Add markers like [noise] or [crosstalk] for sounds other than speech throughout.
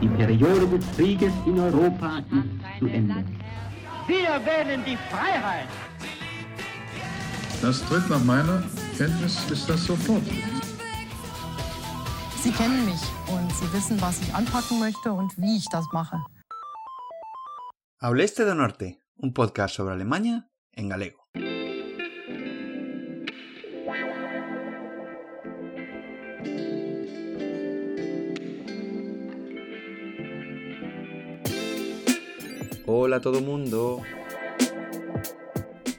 Die Periode des Krieges in Europa ist zu Ende. Wir wählen die Freiheit. Das tritt nach meiner Kenntnis ist das sofort. Sie kennen mich und Sie wissen, was ich anpacken möchte und wie ich das mache. Ao Leste do Norte, un podcast sobre Alemanha en galego. Hola a todo mundo.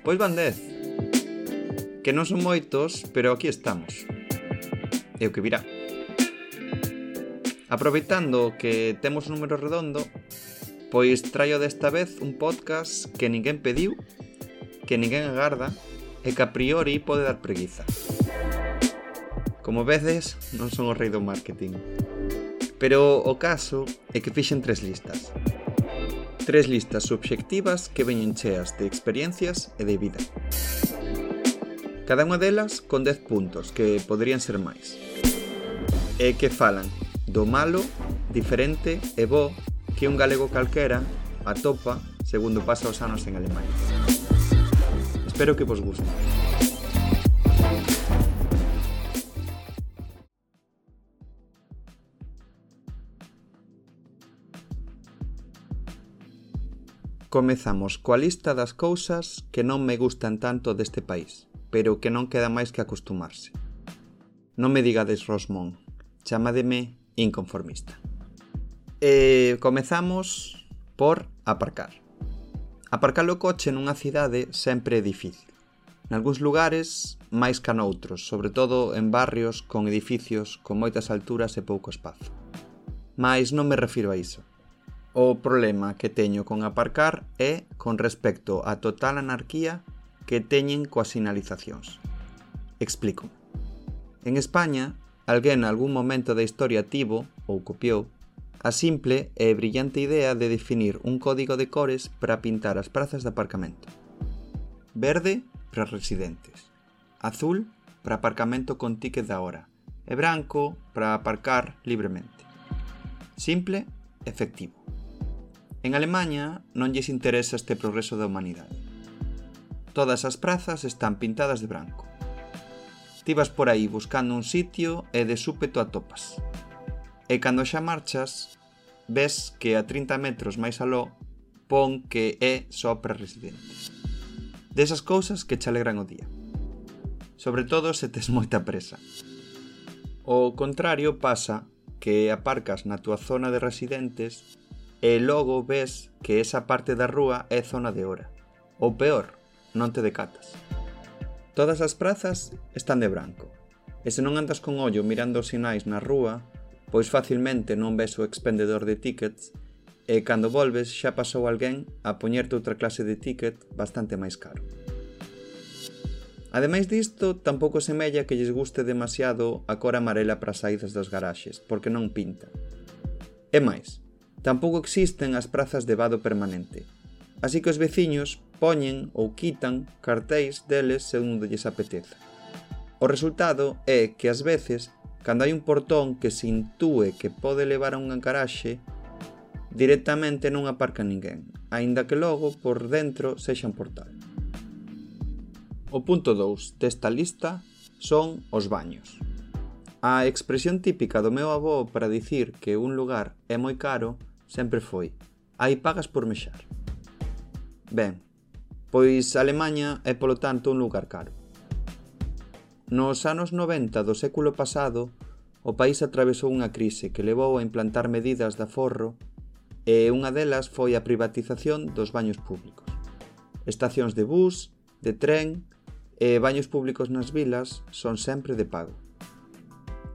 Pois bandez. Que non son moitos, pero aquí estamos. E o que virá. Aproveitando que temos un número redondo, pois traio desta vez un podcast que ninguén pediu, que ninguén agarda e que a priori pode dar preguiza. Como veces, non son o rei do marketing. Pero o caso é que fixen tres listas. Tres listas subxectivas que veñen cheas de experiencias e de vida. Cada unha delas con 10 puntos, que poderían ser máis. E que falan do malo, diferente e bo que un galego calquera atopa segundo pasa os anos en Alemania. Espero que vos guste. Comezamos coa lista das cousas que non me gustan tanto deste país, pero que non queda máis que acostumarse. Non me digades Rosmón, chamademe inconformista. E comezamos por aparcar. Aparcar o coche nunha cidade sempre é difícil. Nalgúns lugares máis ca noutros, sobre todo en barrios con edificios con moitas alturas e pouco espazo. Mais non me refiro a iso. O problema que teño con aparcar é con respecto á total anarquía que teñen coas sinalizacións. Explico. En España, alguén algún momento da historia tivo, ou copiou, a simple e brillante idea de definir un código de cores para pintar as prazas de aparcamento. Verde para residentes, azul para aparcamento con ticket da hora e branco para aparcar libremente. Simple, efectivo. En Alemania non lles interesa este progreso da humanidade. Todas as prazas están pintadas de branco. Ti vas por aí buscando un sitio e de súpeto atopas. E cando xa marchas, ves que a 30 metros máis aló pon que é só para residentes. Desas cousas que che alegran o día. Sobre todo se tes [laughs] moita presa. O contrario pasa que aparcas na túa zona de residentes e logo ves que esa parte da rúa é zona de hora. Ou peor, non te decatas. Todas as prazas están de branco. E se non andas con ollo mirando os sinais na rúa, pois facilmente non ves o expendedor de tickets e cando volves xa pasou alguén a poñerte outra clase de ticket bastante máis caro. Ademais disto, tampouco semella que lles guste demasiado a cor amarela para as saídas das garaxes, porque non pinta. E máis, Tampouco existen as prazas de vado permanente. Así que os veciños poñen ou quitan cartéis deles segundo lles apeteza. O resultado é que ás veces, cando hai un portón que se intúe que pode levar a un encaraxe, directamente non aparca ninguén, aínda que logo por dentro sexa un portal. O punto 2 desta lista son os baños. A expresión típica do meu avó para dicir que un lugar é moi caro sempre foi. Hai pagas por mexar. Ben, pois Alemanha é polo tanto un lugar caro. Nos anos 90 do século pasado, o país atravesou unha crise que levou a implantar medidas de aforro e unha delas foi a privatización dos baños públicos. Estacións de bus, de tren e baños públicos nas vilas son sempre de pago.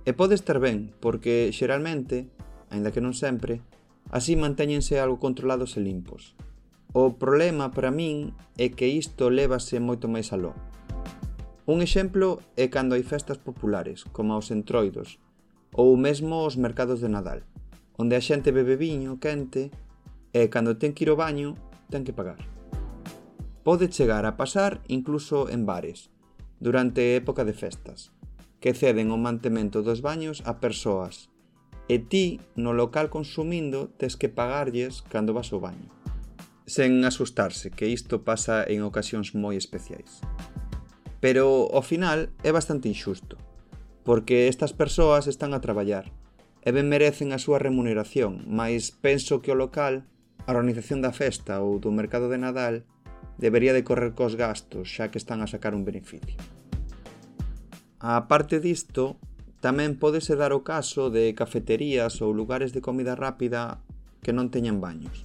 E pode estar ben, porque xeralmente, aínda que non sempre, Así mantéñense algo controlados e limpos. O problema para min é que isto lévase moito máis aló. Un exemplo é cando hai festas populares, como os entroidos, ou mesmo os mercados de Nadal, onde a xente bebe viño quente e cando ten que ir ao baño ten que pagar. Pode chegar a pasar incluso en bares, durante época de festas, que ceden o mantemento dos baños a persoas e ti no local consumindo tes que pagarlles cando vas ao baño. Sen asustarse, que isto pasa en ocasións moi especiais. Pero, ao final, é bastante injusto, porque estas persoas están a traballar e ben merecen a súa remuneración, mas penso que o local, a organización da festa ou do mercado de Nadal debería de correr cos gastos, xa que están a sacar un beneficio. A parte disto, Tamén pódese dar o caso de cafeterías ou lugares de comida rápida que non teñan baños.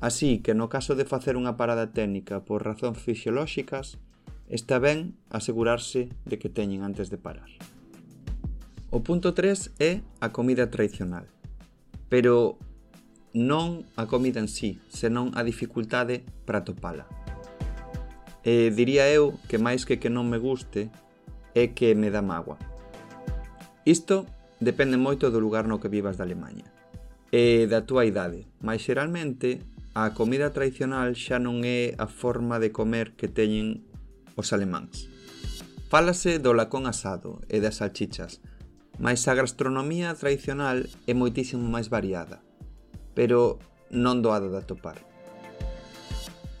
Así que no caso de facer unha parada técnica por razóns fisiolóxicas, está ben asegurarse de que teñen antes de parar. O punto 3 é a comida tradicional. Pero non a comida en sí, senón a dificultade para topala. E diría eu que máis que que non me guste é que me dá mágoa. Isto depende moito do lugar no que vivas da Alemanha e da túa idade, mas xeralmente a comida tradicional xa non é a forma de comer que teñen os alemáns. Fálase do lacón asado e das salchichas, mas a gastronomía tradicional é moitísimo máis variada, pero non doada de atopar.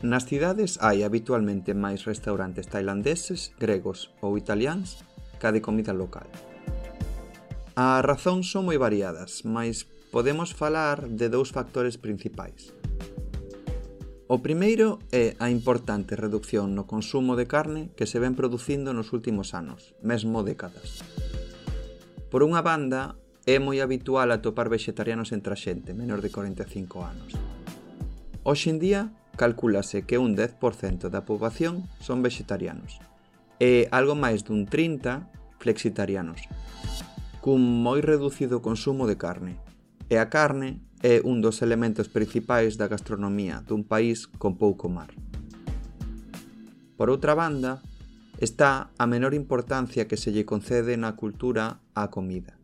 Nas cidades hai habitualmente máis restaurantes tailandeses, gregos ou italiáns ca de comida local. As razóns son moi variadas, mas podemos falar de dous factores principais. O primeiro é a importante reducción no consumo de carne que se ven producindo nos últimos anos, mesmo décadas. Por unha banda, é moi habitual atopar vegetarianos entre a xente menor de 45 anos. Hoxe en día, calculase que un 10% da poboación son vegetarianos e algo máis dun 30 flexitarianos cun moi reducido consumo de carne. E a carne é un dos elementos principais da gastronomía dun país con pouco mar. Por outra banda, está a menor importancia que se lle concede na cultura á comida.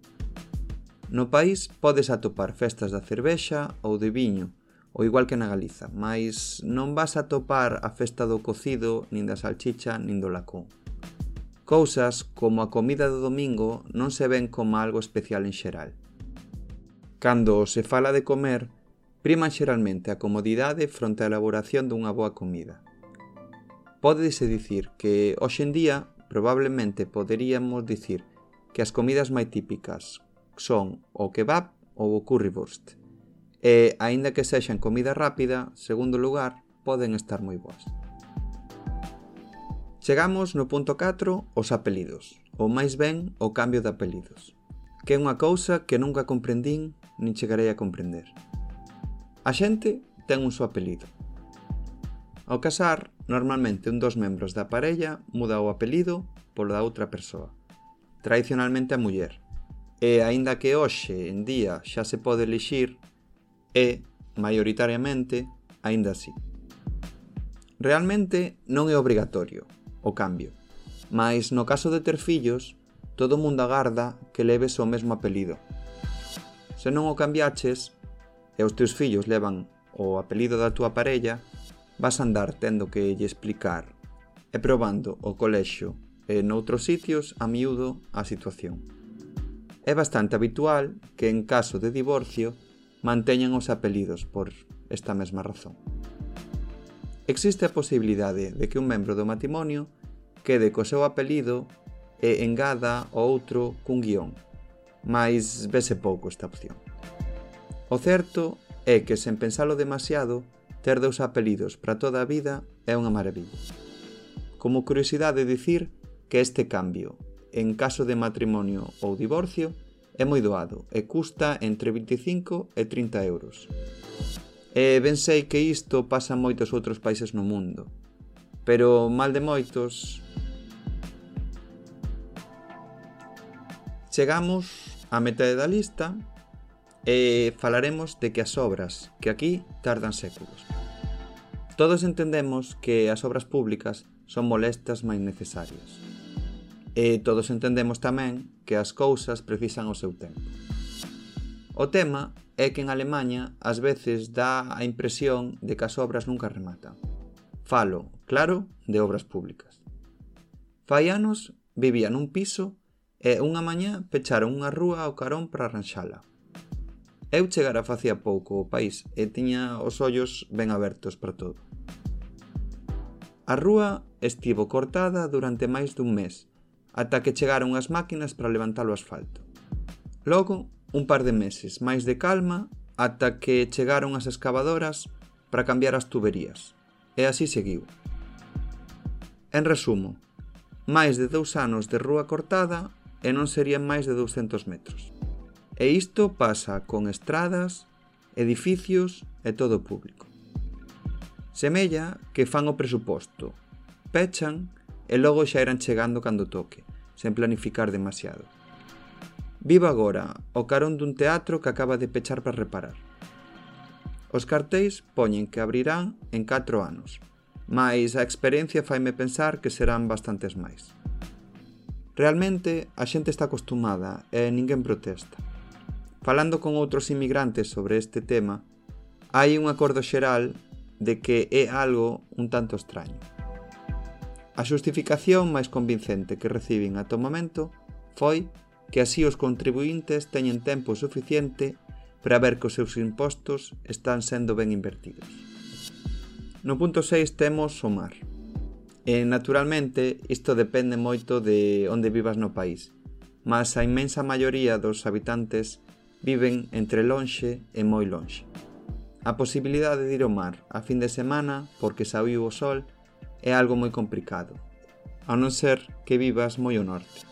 No país podes atopar festas da cervexa ou de viño, ou igual que na Galiza, mas non vas a atopar a festa do cocido, nin da salchicha, nin do lacón. Cousas como a comida do domingo non se ven como algo especial en xeral. Cando se fala de comer, priman xeralmente a comodidade fronte á elaboración dunha boa comida. Pódese dicir que hoxe en día probablemente poderíamos dicir que as comidas máis típicas son o kebab ou o currywurst. E, aínda que sexan comida rápida, segundo lugar, poden estar moi boas. Chegamos no punto 4, os apelidos, ou máis ben, o cambio de apelidos, que é unha cousa que nunca comprendín nin chegarei a comprender. A xente ten un só apelido. Ao casar, normalmente un dos membros da parella muda o apelido polo da outra persoa, tradicionalmente a muller, e aínda que hoxe en día xa se pode elixir, é, maioritariamente, aínda así. Realmente non é obrigatorio, o cambio. Mais no caso de ter fillos, todo mundo agarda que leves o mesmo apelido. Se non o cambiaches, e os teus fillos levan o apelido da túa parella, vas andar tendo que lle explicar e probando o colexo e noutros sitios a miúdo a situación. É bastante habitual que en caso de divorcio manteñan os apelidos por esta mesma razón. Existe a posibilidade de que un membro do matrimonio quede co seu apelido e engada o outro cun guión, mas vese pouco esta opción. O certo é que sen pensalo demasiado, ter dous apelidos para toda a vida é unha maravilla. Como curiosidade dicir que este cambio, en caso de matrimonio ou divorcio, é moi doado e custa entre 25 e 30 euros. E ben sei que isto pasa en moitos outros países no mundo, pero mal de moitos, Chegamos á metade da lista e falaremos de que as obras que aquí tardan séculos. Todos entendemos que as obras públicas son molestas máis necesarias. E todos entendemos tamén que as cousas precisan o seu tempo. O tema é que en Alemanha ás veces dá a impresión de que as obras nunca rematan. Falo, claro, de obras públicas. Fai anos vivía nun piso e unha mañá pecharon unha rúa ao carón para arranxala. Eu chegara facía pouco o país e tiña os ollos ben abertos para todo. A rúa estivo cortada durante máis dun mes, ata que chegaron as máquinas para levantar o asfalto. Logo, un par de meses máis de calma ata que chegaron as excavadoras para cambiar as tuberías. E así seguiu. En resumo, máis de dous anos de rúa cortada e non serían máis de 200 metros. E isto pasa con estradas, edificios e todo o público. Semella que fan o presuposto, pechan e logo xa eran chegando cando toque, sen planificar demasiado. Vivo agora o carón dun teatro que acaba de pechar para reparar. Os cartéis poñen que abrirán en 4 anos, mas a experiencia faime pensar que serán bastantes máis. Realmente a xente está acostumada e ninguén protesta. Falando con outros inmigrantes sobre este tema, hai un acordo xeral de que é algo un tanto extraño. A xustificación máis convincente que reciben ato momento foi que así os contribuintes teñen tempo suficiente para ver que os seus impostos están sendo ben invertidos. No punto 6 temos o mar. E, naturalmente, isto depende moito de onde vivas no país, mas a inmensa maioría dos habitantes viven entre lonxe e moi lonxe. A posibilidade de ir ao mar a fin de semana, porque saíu o sol, é algo moi complicado, a non ser que vivas moi ao norte.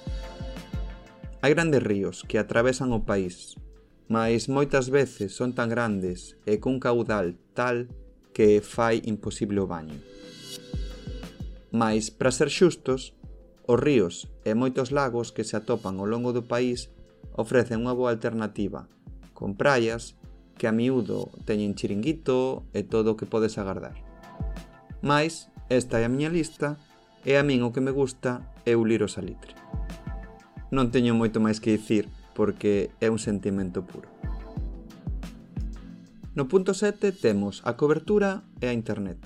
Hai grandes ríos que atravesan o país, mas moitas veces son tan grandes e cun caudal tal que fai imposible o baño. Mais, para ser xustos, os ríos e moitos lagos que se atopan ao longo do país ofrecen unha boa alternativa, con praias que a miúdo teñen chiringuito e todo o que podes agardar. Mais, esta é a miña lista e a min o que me gusta é o liro salitre. Non teño moito máis que dicir porque é un sentimento puro. No punto 7 temos a cobertura e a internet.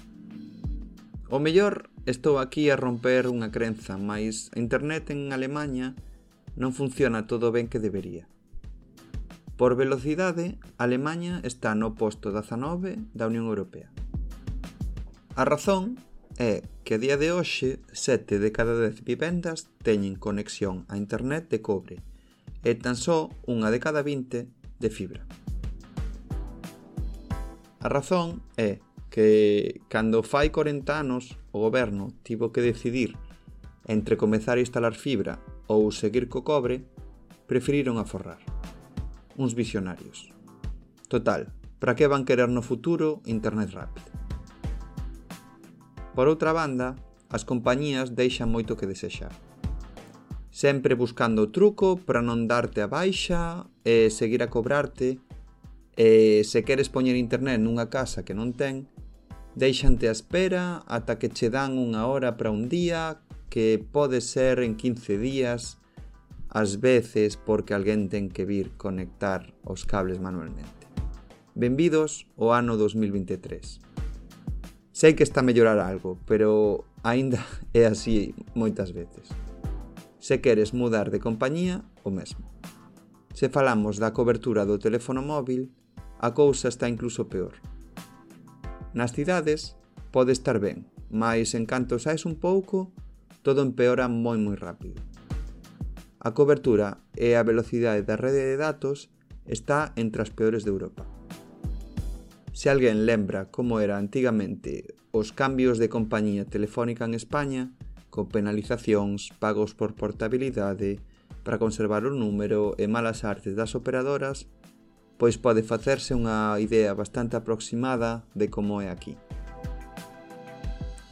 O mellor Estou aquí a romper unha crenza, mas a internet en Alemania non funciona todo ben que debería. Por velocidade, Alemania está no posto 19 da Unión Europea. A razón é que a día de hoxe 7 de cada 10 vivendas teñen conexión a internet de cobre e tan só unha de cada 20 de fibra. A razón é que cando fai 40 anos o goberno tivo que decidir entre comezar a instalar fibra ou seguir co cobre, preferiron aforrar. Uns visionarios. Total, para que van querer no futuro internet rápido? Por outra banda, as compañías deixan moito que desexar. Sempre buscando o truco para non darte a baixa e seguir a cobrarte e se queres poñer internet nunha casa que non ten, Deixante a espera ata que che dan unha hora para un día que pode ser en 15 días, ás veces porque alguén ten que vir conectar os cables manualmente. Benvidos ao ano 2023. Sei que está a mellorar algo, pero aínda [laughs] é así moitas veces. Se queres mudar de compañía, o mesmo. Se falamos da cobertura do teléfono móvil, a cousa está incluso peor. Nas cidades pode estar ben, mas en canto saes un pouco, todo empeora moi moi rápido. A cobertura e a velocidade da rede de datos está entre as peores de Europa. Se alguén lembra como era antigamente os cambios de compañía telefónica en España, con penalizacións, pagos por portabilidade, para conservar o número e malas artes das operadoras, pois pode facerse unha idea bastante aproximada de como é aquí.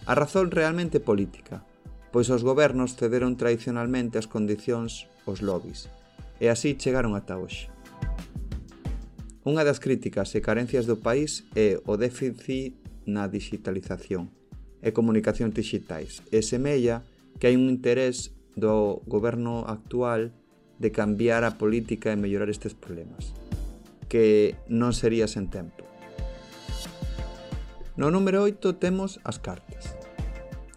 A razón realmente política, pois os gobernos cederon tradicionalmente as condicións aos lobbies, e así chegaron ata hoxe. Unha das críticas e carencias do país é o déficit na digitalización e comunicacións digitais, e semella que hai un interés do goberno actual de cambiar a política e mellorar estes problemas que non sería sen tempo. No número 8 temos as cartas.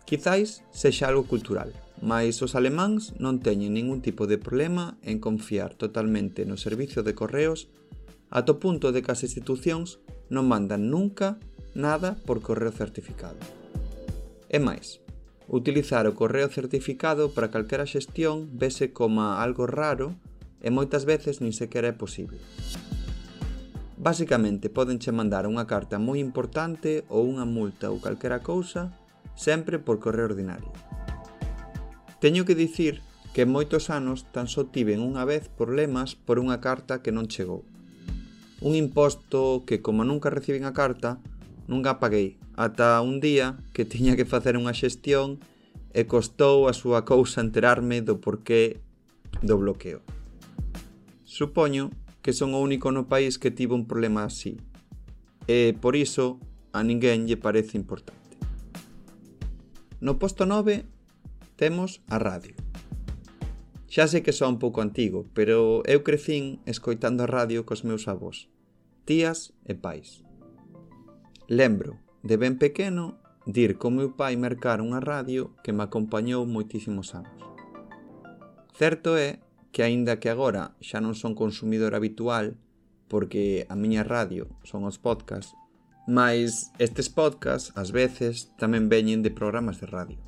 Quizáis sexa algo cultural, mas os alemáns non teñen ningún tipo de problema en confiar totalmente no servicio de correos ata o punto de que as institucións non mandan nunca nada por correo certificado. E máis, utilizar o correo certificado para calquera xestión vese como algo raro e moitas veces nin sequera é posible. Básicamente, podenche mandar unha carta moi importante ou unha multa ou calquera cousa, sempre por correo ordinario. Teño que dicir que en moitos anos tan só tiven unha vez problemas por unha carta que non chegou. Un imposto que, como nunca recibín a carta, nunca paguei, ata un día que [laughs] tiña que facer unha xestión e costou a súa cousa enterarme do porqué do bloqueo. Supoño que son o único no país que tivo un problema así. E, por iso, a ninguén lle parece importante. No posto 9 temos a radio. Xa sei que son un pouco antigo, pero eu crecín escoitando a radio cos meus avós, tías e pais. Lembro, de ben pequeno, dir co meu pai mercar unha radio que me acompañou moitísimos anos. Certo é que aínda que agora xa non son consumidor habitual, porque a miña radio son os podcasts, mas estes podcasts ás veces tamén veñen de programas de radio.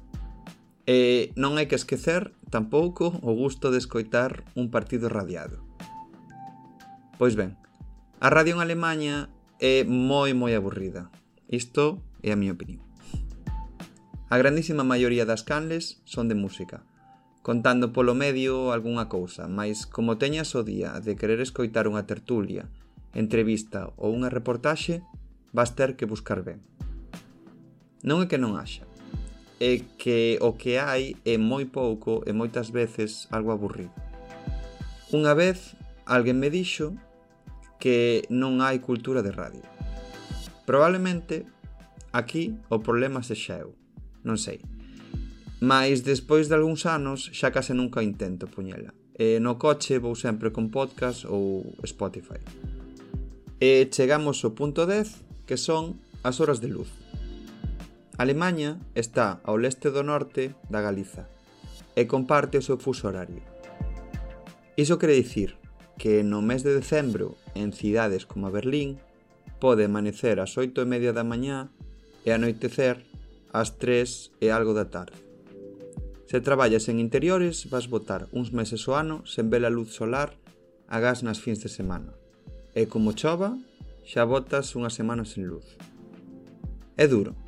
E non hai que esquecer tampouco o gusto de escoitar un partido radiado. Pois ben, a radio en Alemanha é moi moi aburrida. Isto é a miña opinión. A grandísima maioría das canles son de música, contando polo medio algunha cousa, mas como teñas o día de querer escoitar unha tertulia, entrevista ou unha reportaxe, vas ter que buscar ben. Non é que non haxa, é que o que hai é moi pouco e moitas veces algo aburrido. Unha vez alguén me dixo que non hai cultura de radio. Probablemente aquí o problema sexa eu, non sei. Mas despois de algúns anos xa case nunca intento poñela. E no coche vou sempre con podcast ou Spotify. E chegamos ao punto 10, que son as horas de luz. Alemanha está ao leste do norte da Galiza e comparte o seu fuso horario. Iso quere dicir que no mes de decembro en cidades como Berlín pode amanecer ás 8 e media da mañá e anoitecer ás 3 e algo da tarde. Se traballas en interiores, vas botar uns meses o ano sen ver a luz solar a gas nas fins de semana. E como chova, xa botas unha semana sen luz. É duro.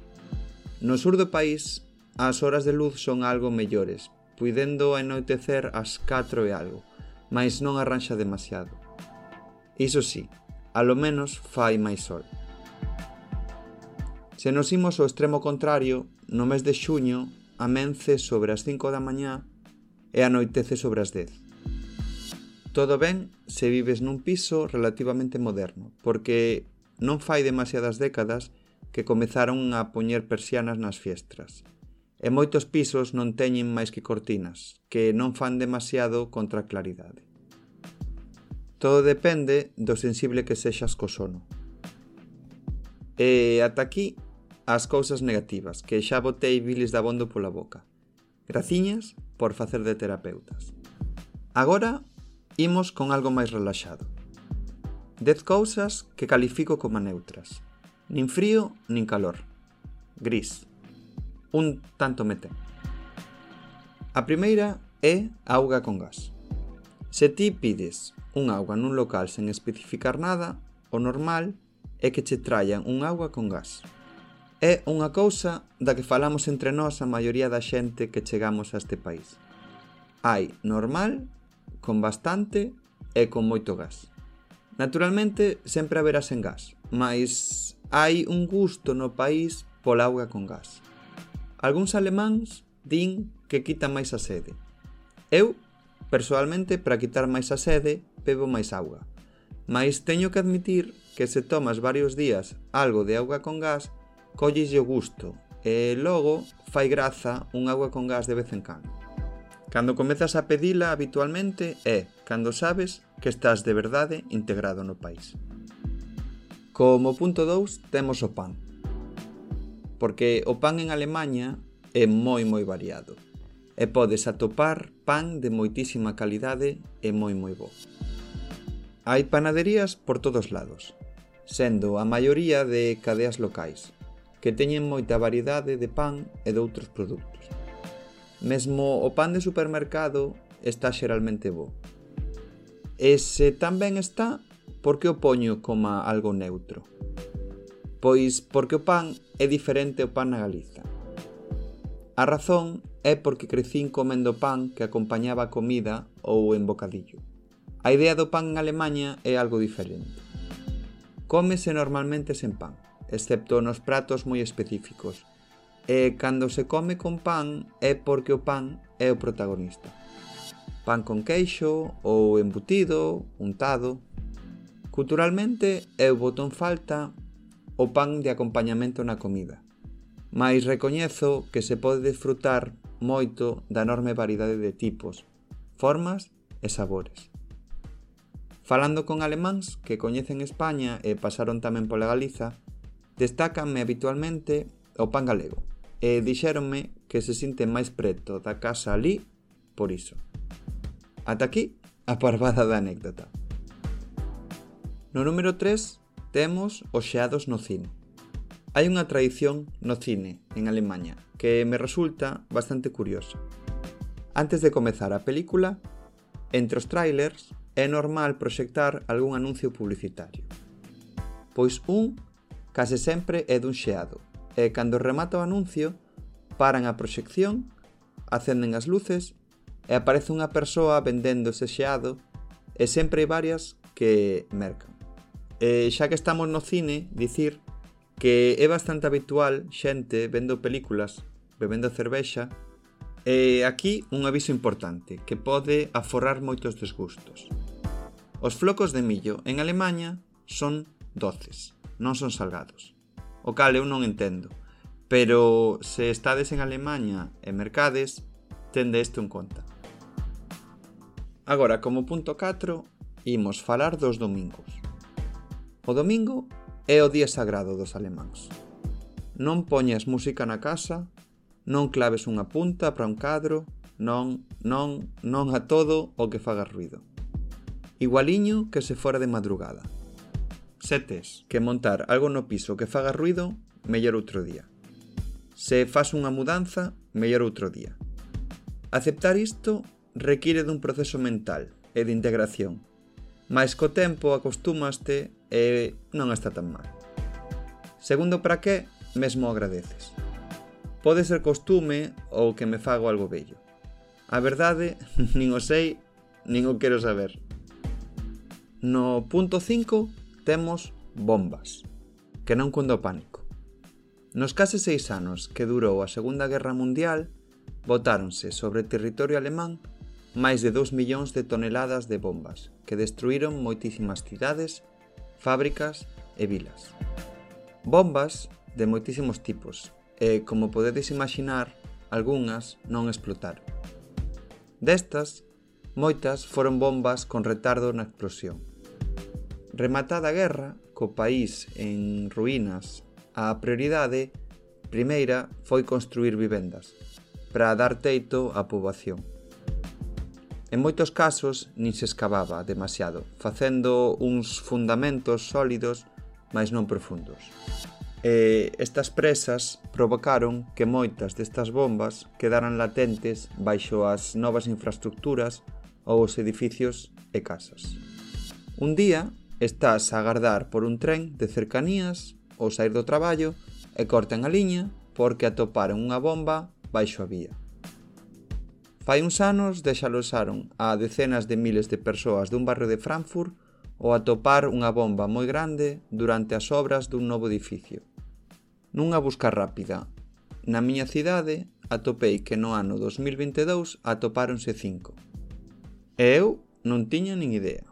No sur do país, as horas de luz son algo mellores, puidendo anoitecer ás 4 e algo, mas non arranxa demasiado. Iso sí, alo menos fai máis sol. Se nos imos ao extremo contrario, no mes de xuño amence sobre as 5 da mañá e anoitece sobre as 10. Todo ben se vives nun piso relativamente moderno, porque non fai demasiadas décadas que comezaron a poñer persianas nas fiestras. E moitos pisos non teñen máis que cortinas, que non fan demasiado contra a claridade. Todo depende do sensible que sexas co sono. E ata aquí as cousas negativas, que xa botei bilis da bondo pola boca. Graciñas por facer de terapeutas. Agora, imos con algo máis relaxado. Dez cousas que califico como neutras. Nin frío, nin calor. Gris. Un tanto mete. A primeira é auga con gas. Se ti pides un auga nun local sen especificar nada, o normal é que che traian un auga con gas. É unha cousa da que falamos entre nós a maioría da xente que chegamos a este país. Hai normal, con bastante e con moito gas. Naturalmente, sempre haberá sen gas, mas hai un gusto no país pola auga con gas. Algúns alemáns din que quita máis a sede. Eu, persoalmente, para quitar máis a sede, bebo máis auga. Mas teño que admitir que se tomas varios días algo de auga con gas, colles o gusto e logo fai graza un agua con gas de vez en cando. Cando comezas a pedila habitualmente é cando sabes que estás de verdade integrado no país. Como punto 2 temos o pan. Porque o pan en Alemanha é moi moi variado e podes atopar pan de moitísima calidade e moi moi bo. Hai panaderías por todos lados, sendo a maioría de cadeas locais, que teñen moita variedade de pan e de outros produtos. Mesmo o pan de supermercado está xeralmente bo. E se está, por que o poño como algo neutro? Pois porque o pan é diferente ao pan na Galiza. A razón é porque crecín comendo pan que acompañaba a comida ou en bocadillo. A idea do pan en Alemanha é algo diferente. Cómese normalmente sen pan excepto nos pratos moi específicos. E cando se come con pan é porque o pan é o protagonista. Pan con queixo ou embutido, untado. Culturalmente eu boto en falta o pan de acompañamento na comida. Mais recoñezo que se pode desfrutar moito da enorme variedade de tipos, formas e sabores. Falando con alemáns que coñecen España e pasaron tamén pola Galiza, destacanme habitualmente o pan galego e dixéronme que se sinte máis preto da casa ali por iso. Ata aquí a parvada da anécdota. No número 3 temos os xeados no cine. Hai unha tradición no cine en Alemanha que me resulta bastante curiosa. Antes de comezar a película, entre os trailers é normal proxectar algún anuncio publicitario. Pois un case sempre é dun xeado, e cando remata o anuncio, paran a proxección, acenden as luces e aparece unha persoa vendendo ese xeado e sempre hai varias que mercan. E xa que estamos no cine, dicir que é bastante habitual xente vendo películas, bebendo cervexa, e aquí un aviso importante que pode aforrar moitos desgustos. Os flocos de millo en Alemania son doces non son salgados. O cal eu non entendo. Pero se estades en Alemanha e mercades, tende isto en conta. Agora, como punto 4, imos falar dos domingos. O domingo é o día sagrado dos alemáns. Non poñas música na casa, non claves unha punta para un cadro, non, non, non a todo o que faga ruido. Igualiño que se fora de madrugada. Se tes que montar algo no piso que faga ruido, mellor outro día. Se faz unha mudanza, mellor outro día. Aceptar isto require dun proceso mental e de integración, mas co tempo acostumaste e non está tan mal. Segundo para que, mesmo agradeces. Pode ser costume ou que me fago algo bello. A verdade, [laughs] nin o sei, nin o quero saber. No punto 5, temos bombas, que non cunda o pánico. Nos case seis anos que durou a Segunda Guerra Mundial, botáronse sobre territorio alemán máis de 2 millóns de toneladas de bombas, que destruíron moitísimas cidades, fábricas e vilas. Bombas de moitísimos tipos, e, como podedes imaginar, algunhas non explotaron. Destas, moitas foron bombas con retardo na explosión, Rematada a guerra, co país en ruínas, a prioridade primeira foi construir vivendas para dar teito á poboación. En moitos casos nin se escavaba demasiado, facendo uns fundamentos sólidos mas non profundos. E estas presas provocaron que moitas destas bombas quedaran latentes baixo as novas infraestructuras ou os edificios e casas. Un día, Estás a agardar por un tren de cercanías ou sair do traballo e cortan a liña porque atoparon unha bomba baixo a vía. Fai uns anos deixalosaron a decenas de miles de persoas dun barrio de Frankfurt ou atopar unha bomba moi grande durante as obras dun novo edificio. Nunha busca rápida, na miña cidade atopei que no ano 2022 atopáronse cinco. E eu non tiña nin idea.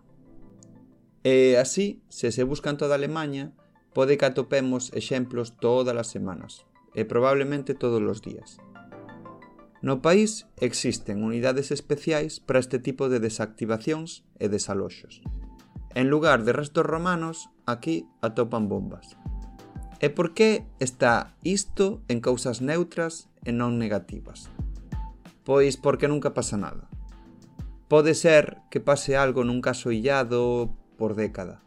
E así, se se buscan toda Alemania, pode que atopemos exemplos todas as semanas, e probablemente todos os días. No país existen unidades especiais para este tipo de desactivacións e desaloxos. En lugar de restos romanos, aquí atopan bombas. E por que está isto en causas neutras e non negativas? Pois porque nunca pasa nada. Pode ser que pase algo nun caso illado por década.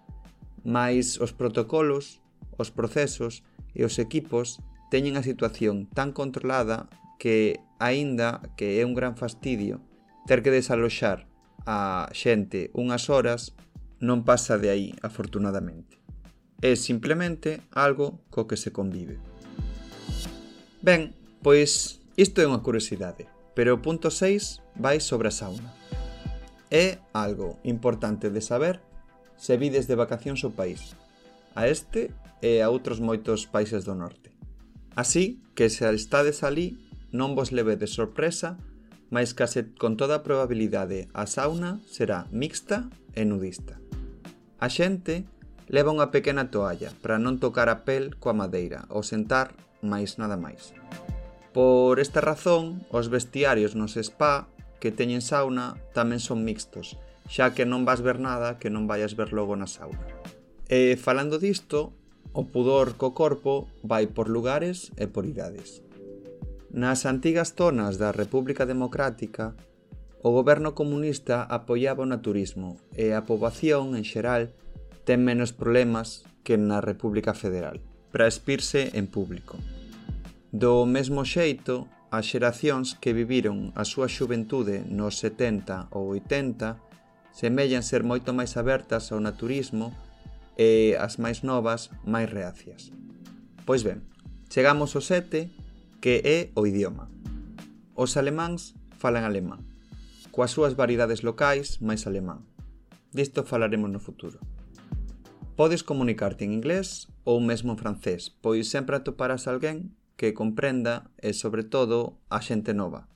Mais os protocolos, os procesos e os equipos teñen a situación tan controlada que, aínda que é un gran fastidio, ter que desaloxar a xente unhas horas non pasa de aí, afortunadamente. É simplemente algo co que se convive. Ben, pois isto é unha curiosidade, pero o punto 6 vai sobre a sauna. É algo importante de saber se vides de vacacións o país, a este e a outros moitos países do norte. Así que se estades ali, non vos leve de sorpresa, mas case con toda a probabilidade a sauna será mixta e nudista. A xente leva unha pequena toalla para non tocar a pel coa madeira ou sentar máis nada máis. Por esta razón, os vestiarios nos spa que teñen sauna tamén son mixtos xa que non vas ver nada que non vayas ver logo na sauna. E falando disto, o pudor co corpo vai por lugares e por idades. Nas antigas zonas da República Democrática, o goberno comunista apoiaba o naturismo e a poboación en xeral ten menos problemas que na República Federal para expirse en público. Do mesmo xeito, as xeracións que viviron a súa xuventude nos 70 ou 80 semellan ser moito máis abertas ao naturismo e as máis novas máis reacias. Pois ben, chegamos ao 7, que é o idioma. Os alemáns falan alemán, coas súas variedades locais máis alemán. Disto falaremos no futuro. Podes comunicarte en inglés ou mesmo en francés, pois sempre atoparás alguén que comprenda e, sobre todo, a xente nova.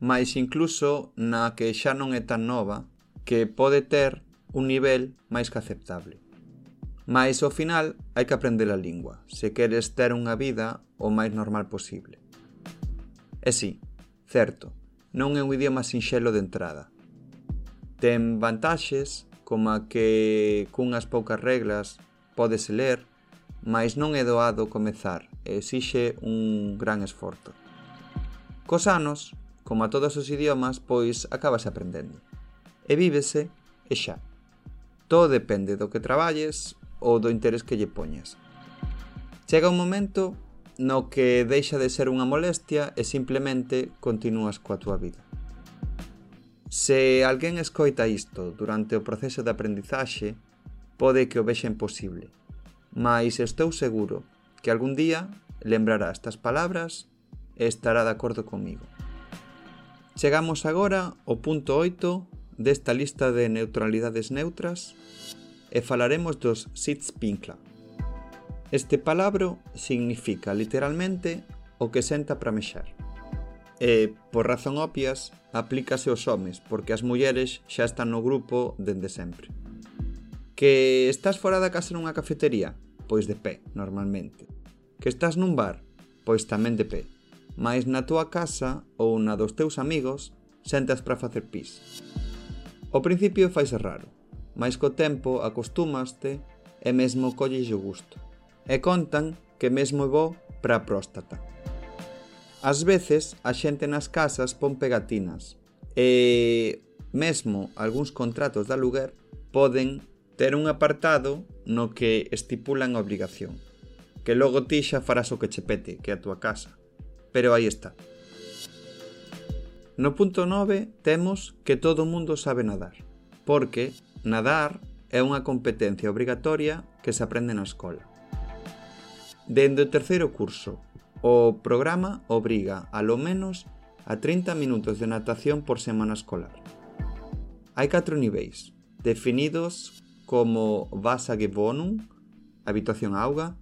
Mais incluso na que xa non é tan nova, que pode ter un nivel máis que aceptable. Mais ao final hai que aprender a lingua, se queres ter unha vida o máis normal posible. E si, sí, certo, non é un idioma sinxelo de entrada. Ten vantaxes como a que cunhas poucas reglas podes ler, mas non é doado comezar e exixe un gran esforzo. Cos anos, como a todos os idiomas, pois acabas aprendendo e vívese e xa. Todo depende do que traballes ou do interés que lle poñas. Chega un momento no que deixa de ser unha molestia e simplemente continúas coa túa vida. Se alguén escoita isto durante o proceso de aprendizaxe, pode que o vexa imposible, Mas estou seguro que algún día lembrará estas palabras e estará de acordo comigo. Chegamos agora ao punto 8 desta lista de neutralidades neutras e falaremos dos Sitzpinkler. Este palabro significa literalmente o que senta para mexer. E, por razón obvias, aplícase aos homes, porque as mulleres xa están no grupo dende sempre. Que estás fora da casa nunha cafetería? Pois de pé, normalmente. Que estás nun bar? Pois tamén de pé. Mais na túa casa ou na dos teus amigos, sentas para facer pis. Ao principio faise raro, mais co tempo acostúmaste e mesmo colles o gusto. E contan que mesmo é bo para a próstata. Ás veces a xente nas casas pon pegatinas e mesmo algúns contratos de aluguer poden ter un apartado no que estipulan a obligación. Que logo ti xa farás o que che pete, que é a tua casa. Pero aí está. No punto 9 temos que todo mundo sabe nadar, porque nadar é unha competencia obrigatoria que se aprende na escola. Dende o terceiro curso, o programa obriga a lo menos a 30 minutos de natación por semana escolar. Hai 4 niveis, definidos como Wassergewohnung, habitación auga,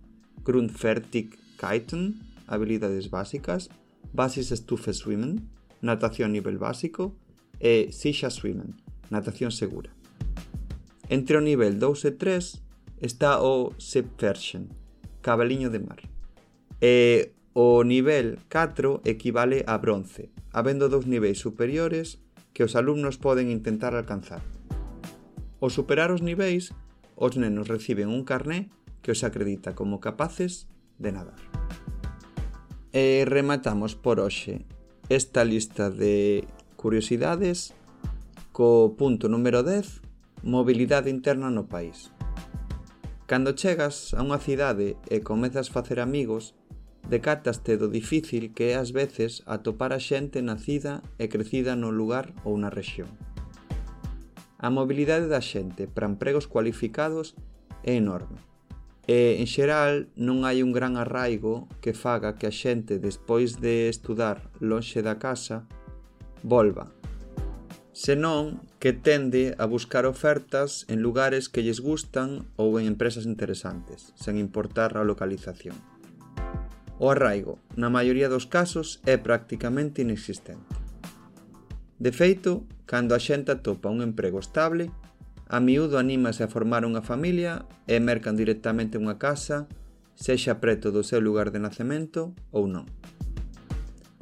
Grundfertigkeiten, habilidades básicas, Basisstufe Schwimmen, natación nivel básico e Sisha Swimming, natación segura. Entre o nivel 2 e 3 está o Subversion, cabaliño de mar. E o nivel 4 equivale a bronce, habendo dous niveis superiores que os alumnos poden intentar alcanzar. Ao superar os niveis, os nenos reciben un carné que os acredita como capaces de nadar. E rematamos por hoxe esta lista de curiosidades co punto número 10, mobilidade interna no país. Cando chegas a unha cidade e comezas a facer amigos, decátaste do difícil que é ás veces atopar a xente nacida e crecida no lugar ou na rexión. A mobilidade da xente para empregos cualificados é enorme. E, en xeral, non hai un gran arraigo que faga que a xente, despois de estudar lonxe da casa, volva. Senón que tende a buscar ofertas en lugares que lles gustan ou en empresas interesantes, sen importar a localización. O arraigo, na maioría dos casos, é prácticamente inexistente. De feito, cando a xente atopa un emprego estable, A miúdo anímase a formar unha familia e mercan directamente unha casa, sexa preto do seu lugar de nacemento ou non.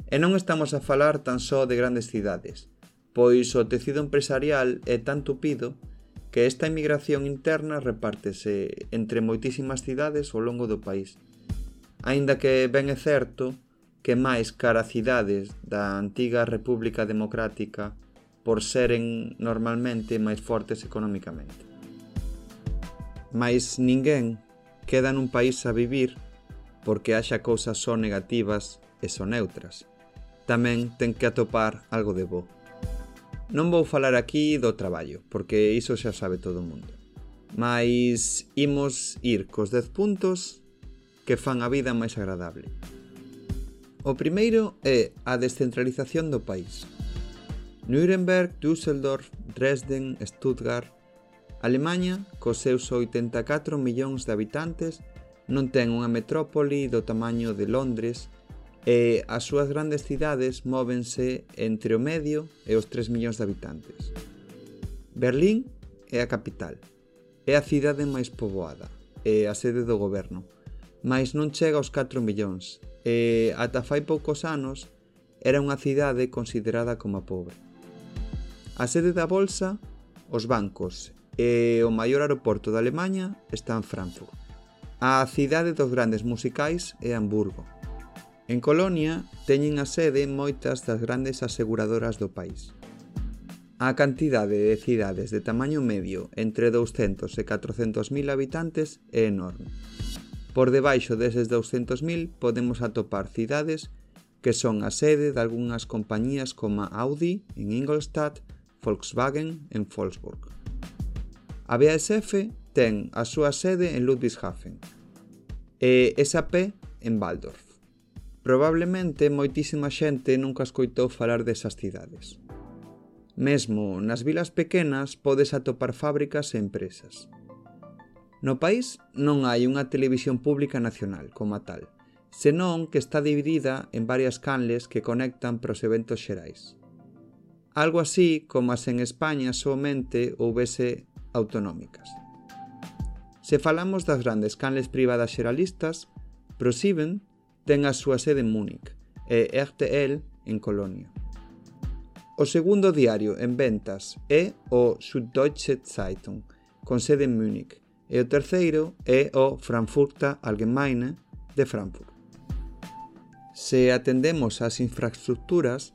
E non estamos a falar tan só de grandes cidades, pois o tecido empresarial é tan tupido que esta emigración interna repártese entre moitísimas cidades ao longo do país. Aínda que ben é certo que máis cara cidades da antiga República Democrática por seren normalmente máis fortes economicamente. Mais ninguén queda nun país a vivir porque haxa cousas só negativas e só neutras. Tamén ten que atopar algo de bo. Non vou falar aquí do traballo, porque iso xa sabe todo o mundo. Mais imos ir cos 10 puntos que fan a vida máis agradable. O primeiro é a descentralización do país. Nuremberg, Düsseldorf, Dresden, Stuttgart. Alemanha, cos seus 84 millóns de habitantes, non ten unha metrópoli do tamaño de Londres e as súas grandes cidades móvense entre o medio e os 3 millóns de habitantes. Berlín é a capital. É a cidade máis poboada, é a sede do goberno, mas non chega aos 4 millóns e ata fai poucos anos era unha cidade considerada como pobre. A sede da bolsa, os bancos e o maior aeroporto da Alemanha está en Frankfurt. A cidade dos grandes musicais é Hamburgo. En Colonia teñen a sede moitas das grandes aseguradoras do país. A cantidade de cidades de tamaño medio entre 200 e 400.000 habitantes é enorme. Por debaixo deses 200.000 podemos atopar cidades que son a sede de algunhas compañías como Audi en Ingolstadt Volkswagen en Wolfsburg. A BASF ten a súa sede en Ludwigshafen e SAP en Waldorf. Probablemente moitísima xente nunca escoitou falar desas cidades. Mesmo nas vilas pequenas podes atopar fábricas e empresas. No país non hai unha televisión pública nacional como a tal, senón que está dividida en varias canles que conectan pros eventos xerais algo así como as en España somente houvese autonómicas. Se falamos das grandes canles privadas xeralistas, ProSieben ten a súa sede en Múnich e RTL en Colonia. O segundo diario en ventas é o Süddeutsche Zeitung, con sede en Múnich, e o terceiro é o Frankfurter Allgemeine de Frankfurt. Se atendemos ás infraestructuras,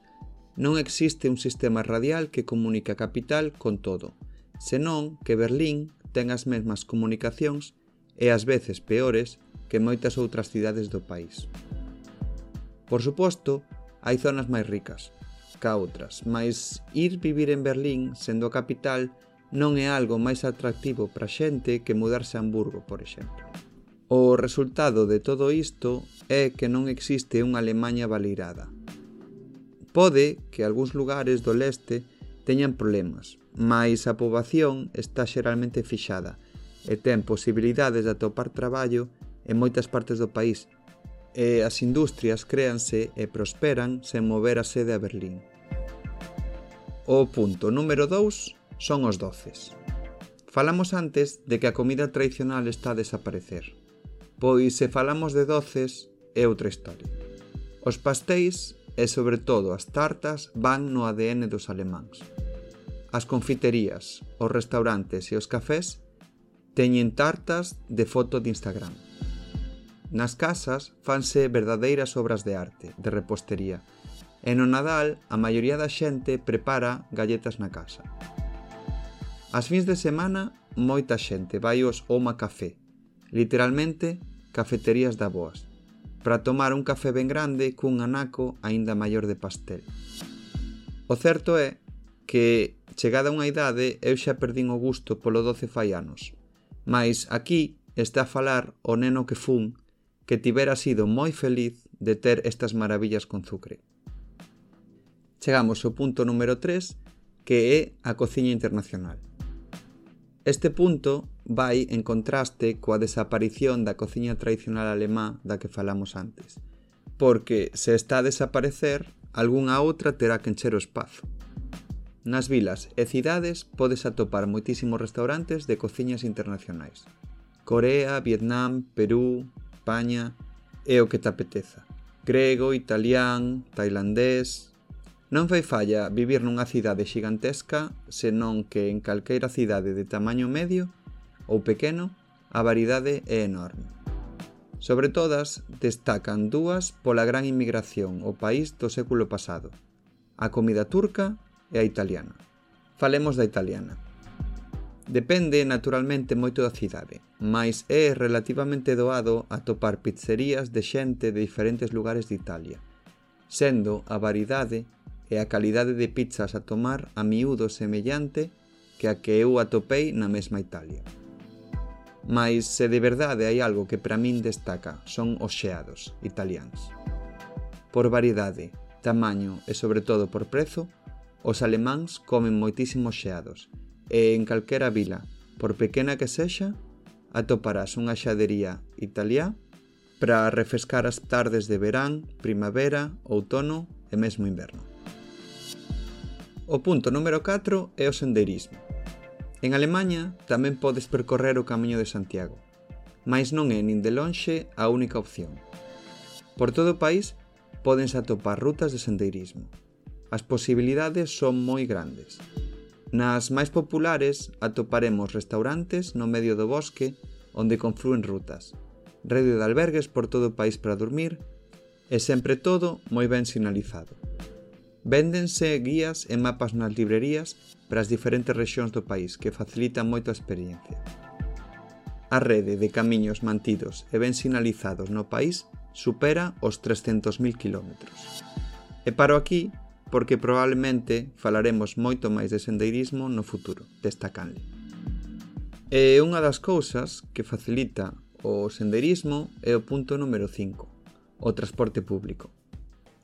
Non existe un sistema radial que comunica a capital con todo, senón que Berlín ten as mesmas comunicacións e ás veces peores que moitas outras cidades do país. Por suposto, hai zonas máis ricas ca outras, mas ir vivir en Berlín, sendo a capital, non é algo máis atractivo para xente que mudarse a Hamburgo, por exemplo. O resultado de todo isto é que non existe unha Alemanha valirada, Pode que algúns lugares do leste teñan problemas, mas a poboación está xeralmente fixada e ten posibilidades de atopar traballo en moitas partes do país e as industrias créanse e prosperan sen mover a sede a Berlín. O punto número 2 son os doces. Falamos antes de que a comida tradicional está a desaparecer. Pois se falamos de doces, é outra historia. Os pastéis e sobre todo as tartas van no ADN dos alemáns. As confiterías, os restaurantes e os cafés teñen tartas de foto de Instagram. Nas casas fanse verdadeiras obras de arte, de repostería, e no Nadal a maioría da xente prepara galletas na casa. As fins de semana, moita xente vai aos Oma Café, literalmente cafeterías da boas, para tomar un café ben grande cun anaco aínda maior de pastel. O certo é que, chegada unha idade, eu xa perdín o gusto polo doce fai anos. Mais aquí está a falar o neno que fun que tivera sido moi feliz de ter estas maravillas con zucre. Chegamos ao punto número 3, que é a cociña internacional. Este punto vai en contraste coa desaparición da cociña tradicional alemá da que falamos antes, porque se está a desaparecer, algunha outra terá que encher o espazo. Nas vilas e cidades podes atopar moitísimos restaurantes de cociñas internacionais. Corea, Vietnam, Perú, España, e o que te apeteza. Grego, italián, tailandés, Non fai falla vivir nunha cidade xigantesca, senón que en calqueira cidade de tamaño medio ou pequeno, a variedade é enorme. Sobre todas, destacan dúas pola gran inmigración ao país do século pasado, a comida turca e a italiana. Falemos da italiana. Depende naturalmente moito da cidade, mas é relativamente doado atopar pizzerías de xente de diferentes lugares de Italia, sendo a variedade e a calidade de pizzas a tomar a miúdo semellante que a que eu atopei na mesma Italia. Mas se de verdade hai algo que para min destaca son os xeados italianos. Por variedade, tamaño e sobre todo por prezo, os alemáns comen moitísimos xeados e en calquera vila, por pequena que sexa, atoparás unha xadería italiá para refrescar as tardes de verán, primavera, outono e mesmo inverno. O punto número 4 é o sendeirismo. En Alemania tamén podes percorrer o Camiño de Santiago, mas non é nin de lonxe a única opción. Por todo o país podense atopar rutas de sendeirismo. As posibilidades son moi grandes. Nas máis populares atoparemos restaurantes no medio do bosque onde confluen rutas, rede de albergues por todo o país para dormir e sempre todo moi ben sinalizado. Véndense guías e mapas nas librerías para as diferentes rexións do país que facilitan moito a experiencia. A rede de camiños mantidos e ben sinalizados no país supera os 300.000 km. E paro aquí porque probablemente falaremos moito máis de sendeirismo no futuro, destacanle. E unha das cousas que facilita o sendeirismo é o punto número 5, o transporte público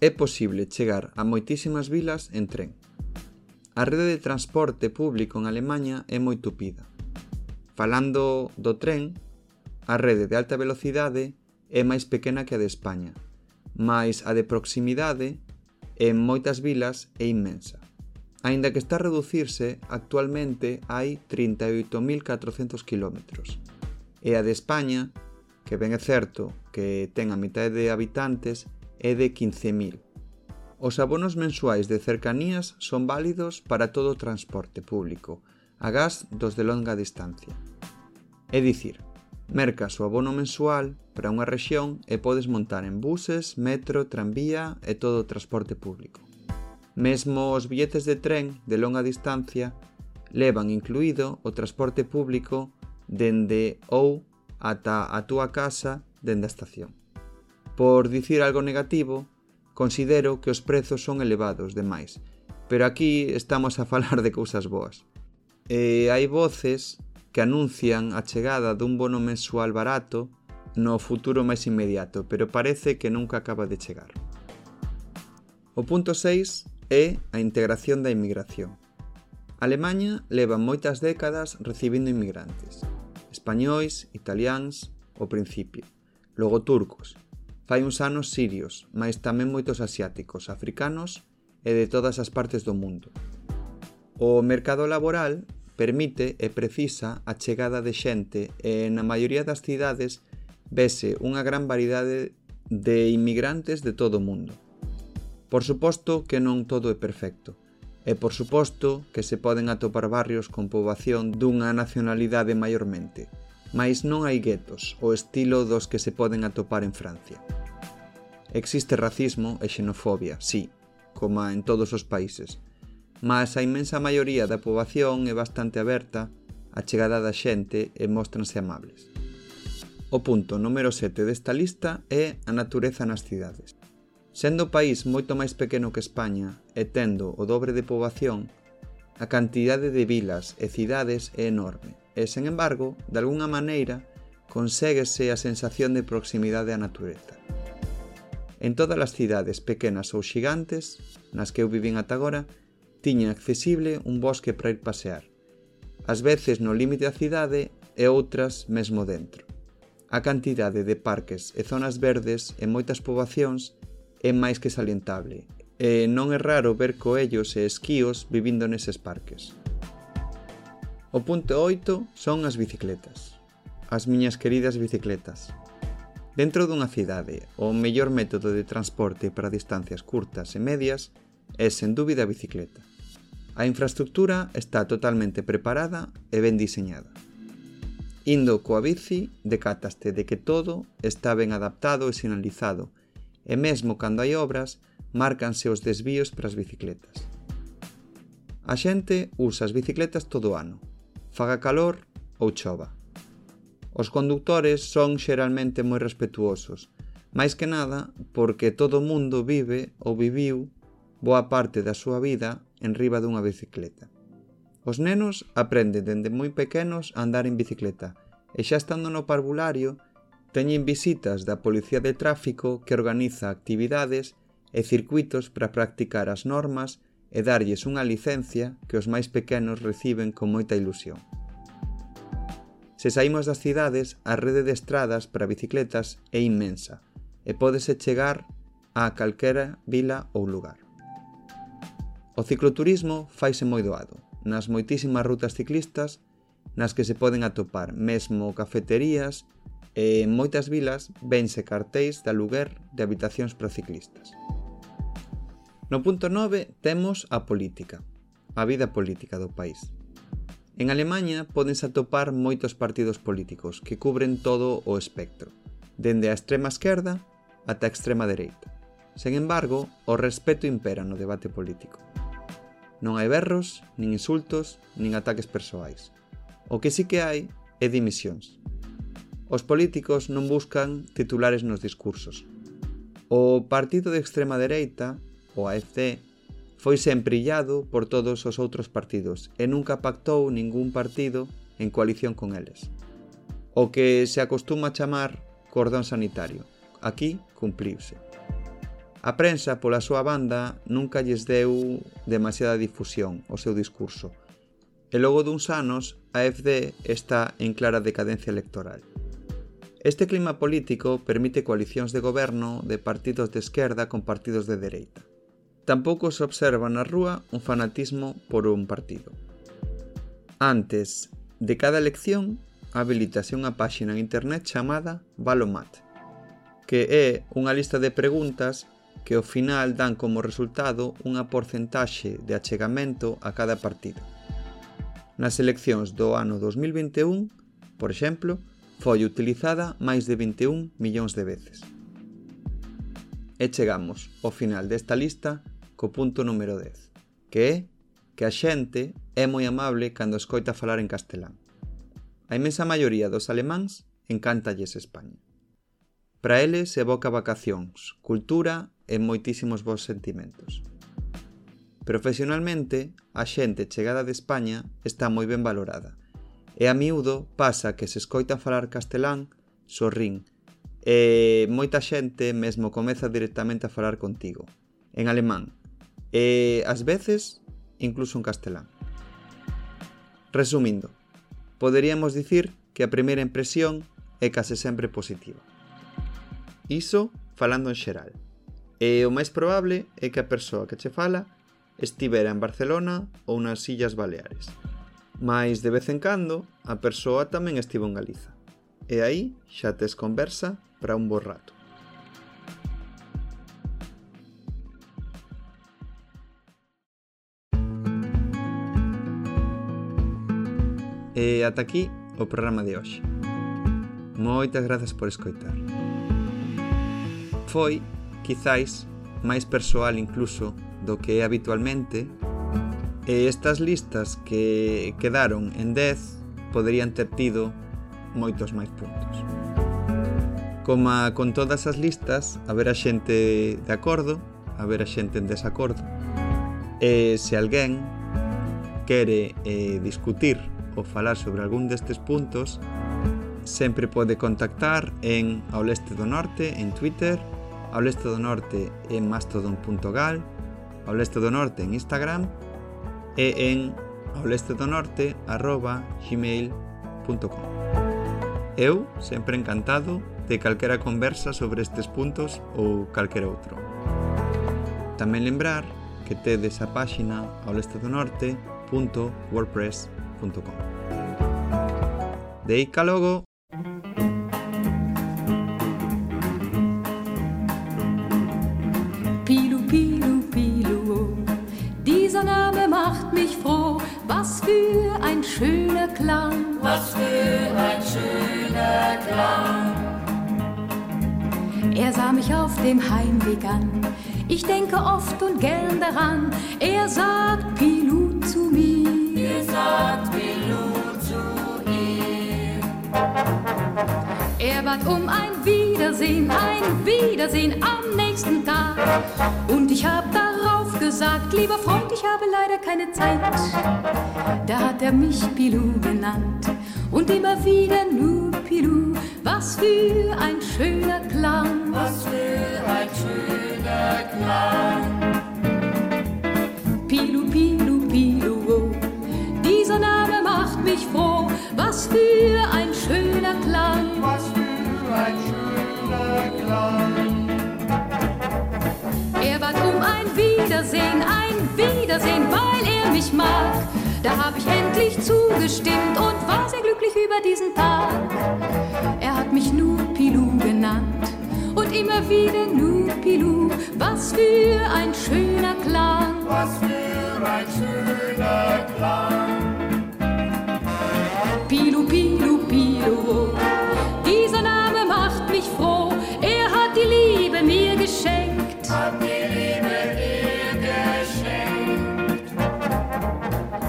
é posible chegar a moitísimas vilas en tren. A rede de transporte público en Alemanha é moi tupida. Falando do tren, a rede de alta velocidade é máis pequena que a de España, mas a de proximidade en moitas vilas é inmensa. Aínda que está a reducirse, actualmente hai 38.400 km. E a de España, que ben é certo que ten a mitad de habitantes, é de 15.000. Os abonos mensuais de cercanías son válidos para todo o transporte público, agás dos de longa distancia. É dicir, mercas o abono mensual para unha rexión e podes montar en buses, metro, tranvía e todo o transporte público. Mesmo os billetes de tren de longa distancia levan incluído o transporte público dende ou ata a túa casa dende a estación. Por dicir algo negativo, considero que os prezos son elevados demais, pero aquí estamos a [laughs] falar de cousas boas. E hai voces que anuncian a chegada dun bono mensual barato no futuro máis inmediato, pero parece que nunca acaba de chegar. O punto 6 é a integración da inmigración. Alemanha leva moitas décadas recibindo inmigrantes. Españois, italiáns, ao principio. Logo turcos. Fai uns anos sirios, mais tamén moitos asiáticos, africanos e de todas as partes do mundo. O mercado laboral permite e precisa a chegada de xente e na maioría das cidades vese unha gran variedade de inmigrantes de todo o mundo. Por suposto que non todo é perfecto, e por suposto que se poden atopar barrios con poboación dunha nacionalidade maiormente, mas non hai guetos, o estilo dos que se poden atopar en Francia. Existe racismo e xenofobia, sí, como en todos os países, mas a inmensa maioría da poboación é bastante aberta, a chegada da xente e móstranse amables. O punto número 7 desta lista é a natureza nas cidades. Sendo o país moito máis pequeno que España e tendo o dobre de poboación, a cantidade de vilas e cidades é enorme e, sen embargo, de alguna maneira, conséguese a sensación de proximidade á natureza. En todas as cidades pequenas ou xigantes nas que eu vivín ata agora, tiña accesible un bosque para ir pasear, ás veces no límite da cidade e outras mesmo dentro. A cantidade de parques e zonas verdes en moitas poboacións é máis que salientable, e non é raro ver coellos e esquíos vivindo neses parques. O punto 8 son as bicicletas. As miñas queridas bicicletas. Dentro dunha cidade, o mellor método de transporte para distancias curtas e medias é sen dúbida a bicicleta. A infraestructura está totalmente preparada e ben diseñada. Indo coa bici, decataste de que todo está ben adaptado e sinalizado, e mesmo cando hai obras, márcanse os desvíos para as bicicletas. A xente usa as bicicletas todo o ano, faga calor ou chova. Os conductores son xeralmente moi respetuosos, máis que nada porque todo o mundo vive ou viviu boa parte da súa vida en riba dunha bicicleta. Os nenos aprenden dende moi pequenos a andar en bicicleta e xa estando no parvulario teñen visitas da Policía de Tráfico que organiza actividades e circuitos para practicar as normas e darlles unha licencia que os máis pequenos reciben con moita ilusión. Se saímos das cidades, a rede de estradas para bicicletas é inmensa e pódese chegar a calquera vila ou lugar. O cicloturismo faise moi doado, nas moitísimas rutas ciclistas nas que se poden atopar mesmo cafeterías e en moitas vilas vense cartéis de aluguer de habitacións para ciclistas. No punto 9 temos a política, a vida política do país. En Alemanha podense atopar moitos partidos políticos que cubren todo o espectro, dende a extrema esquerda ata a extrema dereita. Sen embargo, o respeto impera no debate político. Non hai berros, nin insultos, nin ataques persoais. O que sí que hai é dimisións. Os políticos non buscan titulares nos discursos. O partido de extrema dereita o AFD, foi sempre illado por todos os outros partidos e nunca pactou ningún partido en coalición con eles. O que se acostuma chamar cordón sanitario. Aquí cumpliuse. A prensa, pola súa banda, nunca lles deu demasiada difusión ao seu discurso. E logo duns anos, a FD está en clara decadencia electoral. Este clima político permite coalicións de goberno de partidos de esquerda con partidos de dereita tampouco se observa na rúa un fanatismo por un partido. Antes de cada elección, habilitase unha páxina en internet chamada Balomat, que é unha lista de preguntas que ao final dan como resultado unha porcentaxe de achegamento a cada partido. Nas eleccións do ano 2021, por exemplo, foi utilizada máis de 21 millóns de veces. E chegamos ao final desta lista co punto número 10, que é que a xente é moi amable cando escoita falar en castelán. A imensa maioría dos alemáns encántalles España. Para eles evoca vacacións, cultura e moitísimos bons sentimentos. Profesionalmente, a xente chegada de España está moi ben valorada e a miúdo pasa que se escoita falar castelán, sorrín e moita xente mesmo comeza directamente a falar contigo, en alemán, e ás veces incluso en castelán. Resumindo, poderíamos dicir que a primeira impresión é case sempre positiva. Iso falando en xeral. E o máis probable é que a persoa que che fala estivera en Barcelona ou nas Illas Baleares. Mais de vez en cando, a persoa tamén estivo en Galiza. E aí xa tes conversa para un bo rato. E ata aquí o programa de hoxe. Moitas grazas por escoitar. Foi, quizáis, máis persoal incluso do que é habitualmente, e estas listas que quedaron en 10 poderían ter tido moitos máis puntos. Coma con todas as listas, haberá xente de acordo, haberá xente en desacordo. E se alguén quere eh, discutir ou falar sobre algún destes puntos, sempre pode contactar en Ao Leste do Norte en Twitter, Ao Leste do Norte en mastodon.gal, Ao Leste do Norte en Instagram e en aolestedonorte arroba gmail.com Eu sempre encantado de calquera conversa sobre estes puntos ou calquera outro. Tamén lembrar que tedes a páxina aolestedonorte.wordpress.com Deica logo! Pilu, Pilu, Pilu, dieser Name macht mich froh. Was für ein schöner Klang. Was für ein schöner Klang. Er sah mich auf dem Heimweg an. Ich denke oft und gern daran. Er sagt Pilu zu mir. Sagt Pilu zu ihm. Er bat um ein Wiedersehen, ein Wiedersehen am nächsten Tag. Und ich hab darauf gesagt, lieber Freund, ich habe leider keine Zeit. Da hat er mich Pilu genannt und immer wieder nur Pilu. Was für ein schöner Klang. Was für ein schöner Klang. Pilu, Pilu, mich froh. Was für ein schöner Klang. Was für ein schöner Klang. Er bat um ein Wiedersehen, ein Wiedersehen, weil er mich mag. Da hab ich endlich zugestimmt und war sehr glücklich über diesen Tag. Er hat mich nur Pilu genannt und immer wieder nur Pilu. Was für ein schöner Klang. Was für ein schöner Klang. Dieser Name macht mich froh. Er hat die Liebe mir geschenkt. Hat die Liebe dir geschenkt.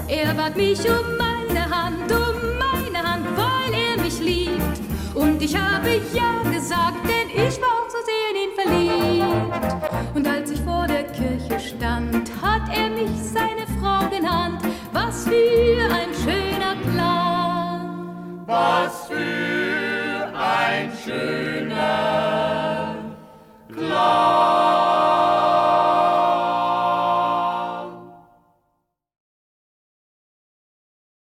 Er bat mich um meine Hand, um meine Hand, weil er mich liebt. Und ich habe ja gesagt, denn ich war auch so sehr in ihn verliebt. Und als ich vor der Kirche stand, hat er mich seine Frau genannt. Was für ein schöner Klang was für ein schöner Glas.